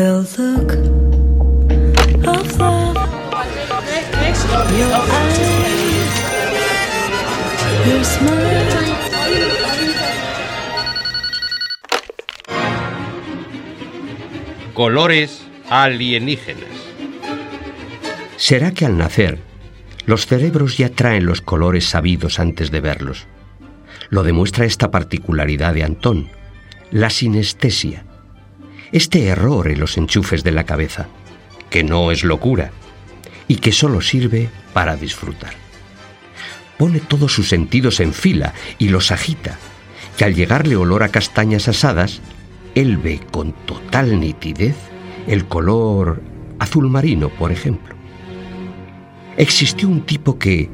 The look of love. Your eyes. Your smile. Colores alienígenas. ¿Será que al nacer los cerebros ya traen los colores sabidos antes de verlos? Lo demuestra esta particularidad de Antón, la sinestesia. Este error en los enchufes de la cabeza, que no es locura y que solo sirve para disfrutar. Pone todos sus sentidos en fila y los agita, que al llegarle olor a castañas asadas, él ve con total nitidez el color azul marino, por ejemplo. Existió un tipo que,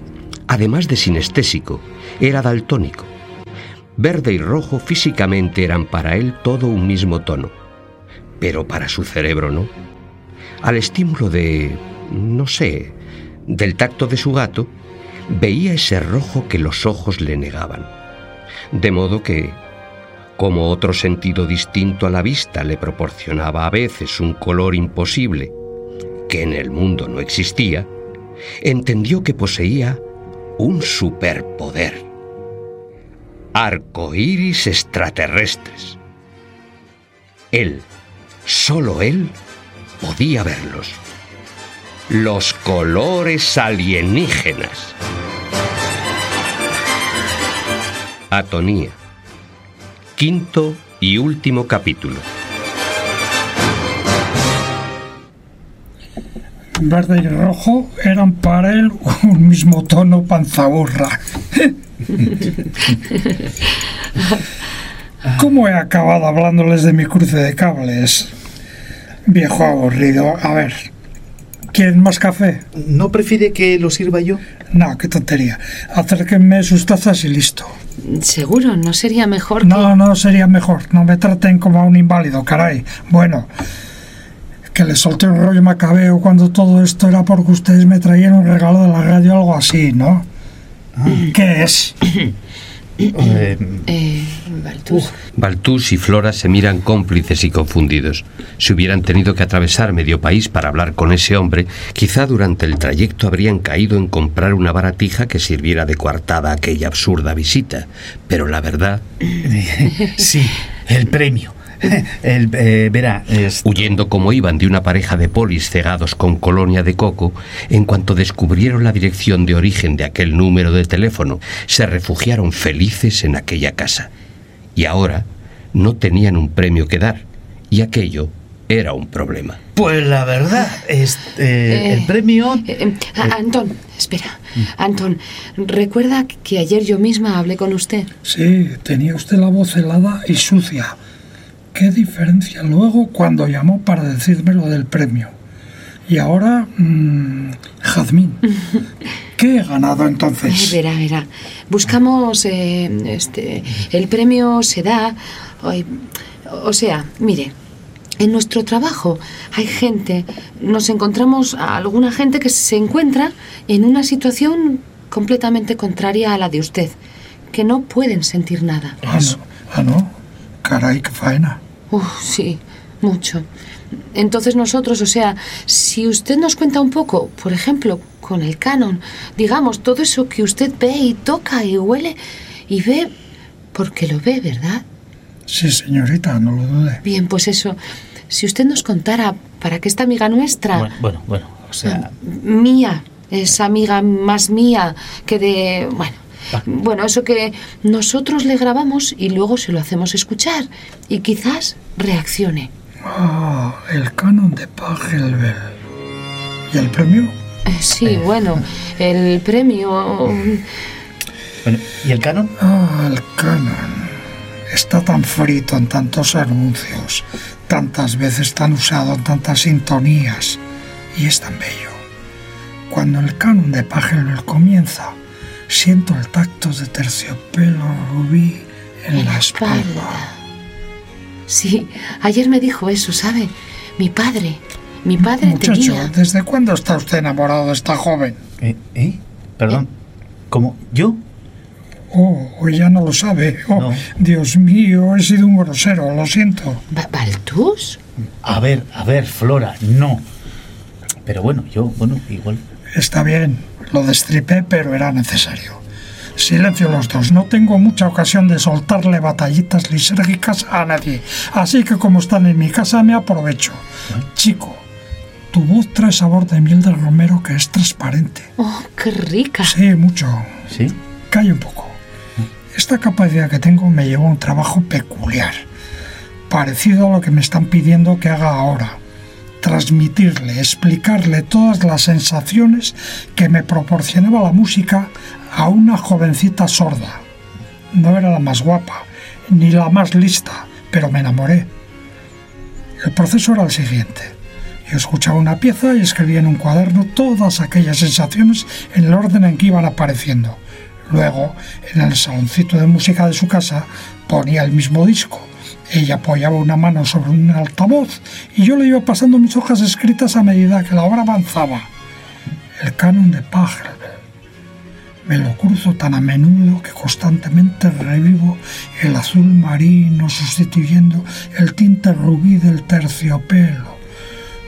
además de sinestésico, era daltónico. Verde y rojo físicamente eran para él todo un mismo tono, pero para su cerebro no. Al estímulo de, no sé, del tacto de su gato, veía ese rojo que los ojos le negaban. De modo que, como otro sentido distinto a la vista le proporcionaba a veces un color imposible, que en el mundo no existía, entendió que poseía un superpoder. Arcoíris extraterrestres. Él, solo él, podía verlos. Los colores alienígenas. Atonía. Quinto y último capítulo. Verde y rojo eran para él un mismo tono panzaburra. ¿Cómo he acabado hablándoles de mi cruce de cables? Viejo aburrido. A ver, ¿quieren más café? ¿No prefiere que lo sirva yo? No, qué tontería. Acérquenme sus tazas y listo. Seguro, ¿no sería mejor que... No, no sería mejor. No me traten como a un inválido, caray. Bueno, que les solté un rollo macabeo cuando todo esto era porque ustedes me traían un regalo de la radio o algo así, ¿no? ¿Qué es? Eh, Eh, Baltus. Baltus y Flora se miran cómplices y confundidos. Si hubieran tenido que atravesar medio país para hablar con ese hombre, quizá durante el trayecto habrían caído en comprar una baratija que sirviera de coartada a aquella absurda visita. Pero la verdad, sí, el premio. El, eh, verá, es- huyendo como iban de una pareja de polis cegados con colonia de coco, en cuanto descubrieron la dirección de origen de aquel número de teléfono, se refugiaron felices en aquella casa. Y ahora no tenían un premio que dar, y aquello era un problema. pues la verdad, es, eh, el premio... Eh, eh, Antón, espera. Antón, recuerda que ayer yo misma hablé con usted. Sí, tenía usted la voz helada y sucia. ¿Qué diferencia luego cuando llamó para decirme lo del premio? Y ahora, mmm, Jazmín. ¿Qué he ganado entonces? verá, verá. Buscamos. eh, este, el premio se da. ay, O sea, mire. En nuestro trabajo hay gente, nos encontramos a alguna gente que se encuentra en una situación completamente contraria a la de usted, que no pueden sentir nada. Ah, no. Ah, no. Caray, qué faena. Uf, sí, mucho. Entonces nosotros, o sea, si usted nos cuenta un poco, por ejemplo, con el canon, digamos, todo eso que usted ve y toca y huele y ve, porque lo ve, ¿verdad? Sí, señorita, no lo dude. Bien, pues eso, si usted nos contara para que esta amiga nuestra, Bueno, bueno, bueno, o sea... mía, es amiga más mía que de... Bueno, bueno, eso que nosotros le grabamos y luego se lo hacemos escuchar y quizás reaccione. Ah, el canon de Pachelbel. ¿Y el premio? Eh, Sí, bueno, el premio... Bueno, ¿Y el canon? Ah, el canon. Está tan frito en tantos anuncios, tantas veces tan usado en tantas sintonías, y es tan bello. Cuando el canon de Pachelbel comienza, siento el tacto de terciopelo rubí en, la espalda. Sí, ayer me dijo eso, ¿sabe? Mi padre, mi padre Muchacho, tenía... ¿desde cuándo está usted enamorado de esta joven? Eh, ¿eh? Perdón. ¿Cómo? ¿Yo? Oh, ya no lo sabe. Oh, No. Dios mío, he sido un grosero, lo siento. Ba- ¿Baltus? A ver, a ver, Flora, no. Pero bueno, yo, bueno, igual. Está bien, lo destripé, pero era necesario. Silencio los dos, no tengo mucha ocasión de soltarle batallitas lisérgicas a nadie, así que como están en mi casa me aprovecho. Chico, tu voz trae sabor de miel del romero que es transparente. Oh, qué rica. Sí, mucho. ¿Sí? Calla un poco. Esta capacidad que tengo me lleva a un trabajo peculiar, parecido a lo que me están pidiendo que haga ahora. Transmitirle, explicarle todas las sensaciones que me proporcionaba la música a una jovencita sorda. No era la más guapa, ni la más lista, pero me enamoré. El proceso era el siguiente. Yo escuchaba una pieza y escribía en un cuaderno todas aquellas sensaciones en el orden en que iban apareciendo. Luego, en el saloncito de música de su casa, ponía el mismo disco. Ella apoyaba una mano sobre un altavoz y yo le iba pasando mis hojas escritas a medida que la obra avanzaba. El canon de Pachelbel. Me lo cruzo tan a menudo que constantemente revivo el azul marino sustituyendo el tinte rubí del terciopelo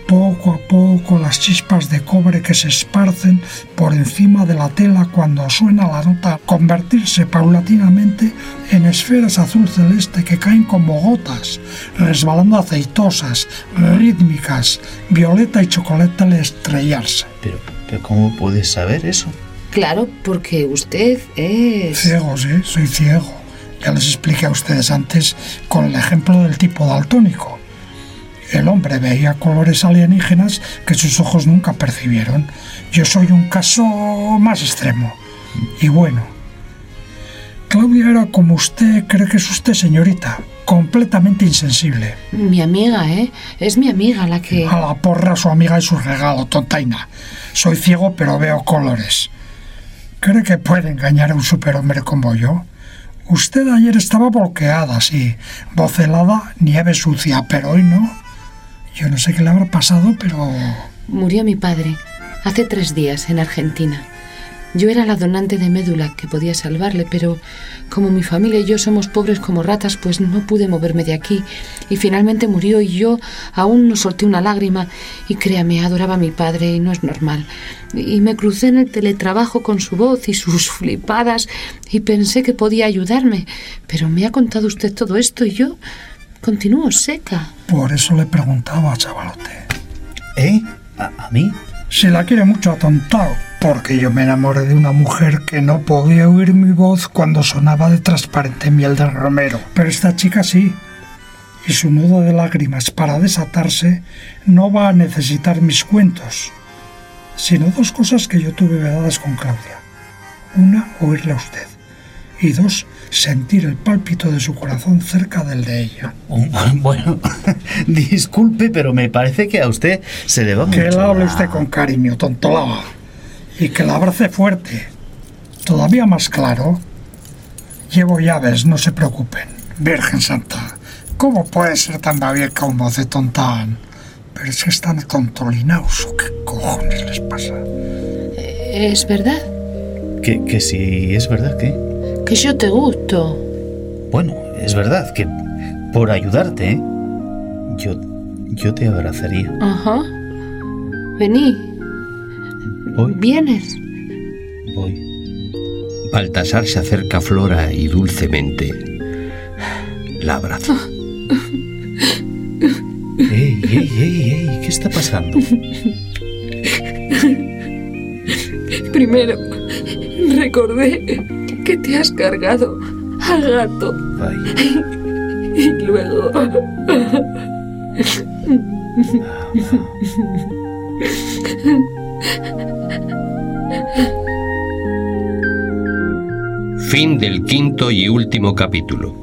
poco a poco las chispas de cobre que se esparcen por encima de la tela cuando suena la nota convertirse paulatinamente en esferas azul celeste que caen como gotas, resbalando aceitosas, rítmicas, violeta y chocolate al estrellarse. Pero, pero ¿cómo puedes saber eso? Claro, porque usted es... Ciego, sí, soy ciego. Ya les expliqué a ustedes antes con el ejemplo del tipo daltónico. El hombre veía colores alienígenas que sus ojos nunca percibieron. Yo soy un caso más extremo. Y bueno, Claudia era como usted cree que es usted, señorita, completamente insensible. Mi amiga, ¿eh? Es mi amiga la que... A la porra su amiga y su regalo, tontaina. Soy ciego pero veo colores. ¿Cree que puede engañar a un superhombre como yo? Usted ayer estaba bloqueada, sí, vocelada, nieve sucia, pero hoy no. Yo no sé qué le habrá pasado, pero... Murió mi padre hace tres días en Argentina. Yo era la donante de médula que podía salvarle, pero como mi familia y yo somos pobres como ratas, pues no pude moverme de aquí. Y finalmente murió y yo aún no solté una lágrima. Y créame, adoraba a mi padre y no es normal. Y me crucé en el teletrabajo con su voz y sus flipadas y pensé que podía ayudarme. Pero me ha contado usted todo esto y yo continúo seca. Por eso le preguntaba, chavalote. ¿Eh? ¿A, a mí? Si la quiere mucho atontado, porque yo me enamoré de una mujer que no podía oír mi voz cuando sonaba de transparente miel del romero. Pero esta chica sí. Y su nudo de lágrimas para desatarse no va a necesitar mis cuentos, sino dos cosas que yo tuve vedadas con Claudia. Una, oírla a usted. Y dos, sentir el pálpito de su corazón cerca del de ella. Oh, Bueno, disculpe, pero me parece que a usted se le va Que mucho la hable usted con cariño, tontolaba. Y que la abrace fuerte. Todavía más claro. Llevo llaves, no se preocupen. Virgen Santa, ¿cómo puede ser tan babieca un voz de tontán? Pero es que están tontolinaos, ¿o ¿qué cojones les pasa? ¿Es verdad? Que, que si es verdad que... Que yo te gusto. Bueno, es verdad que por ayudarte, ¿eh? yo, yo te abrazaría. Ajá. Vení. Voy, ¿Vienes? voy. Baltasar se acerca a Flora y dulcemente la abraza. ¡Ey, ey, ey, ey! ¿Qué está pasando? Primero, recordé que te has cargado al gato. Ay, Y luego... Fin del quinto y último capítulo.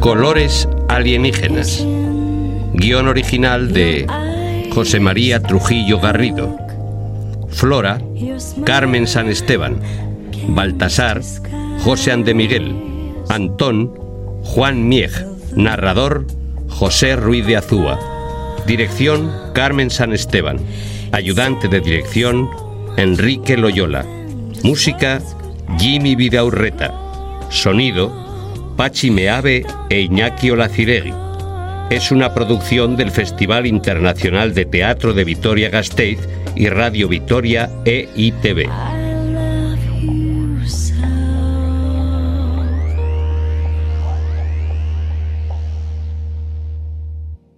Colores alienígenas. Guión original de José María Trujillo Garrido. Flora, Carmen San Esteban. Baltasar, José Ande Miguel. Antón, Juan Mieg. Narrador, José Ruiz de Azúa. Dirección, Carmen San Esteban. Ayudante de dirección, Enrique Loyola. Música, Jimmy Vidaurreta. Sonido, Pachi Meave e Iñaki Olaciregui. Es una producción del Festival Internacional de Teatro de Vitoria Gasteiz y Radio Vitoria EITV.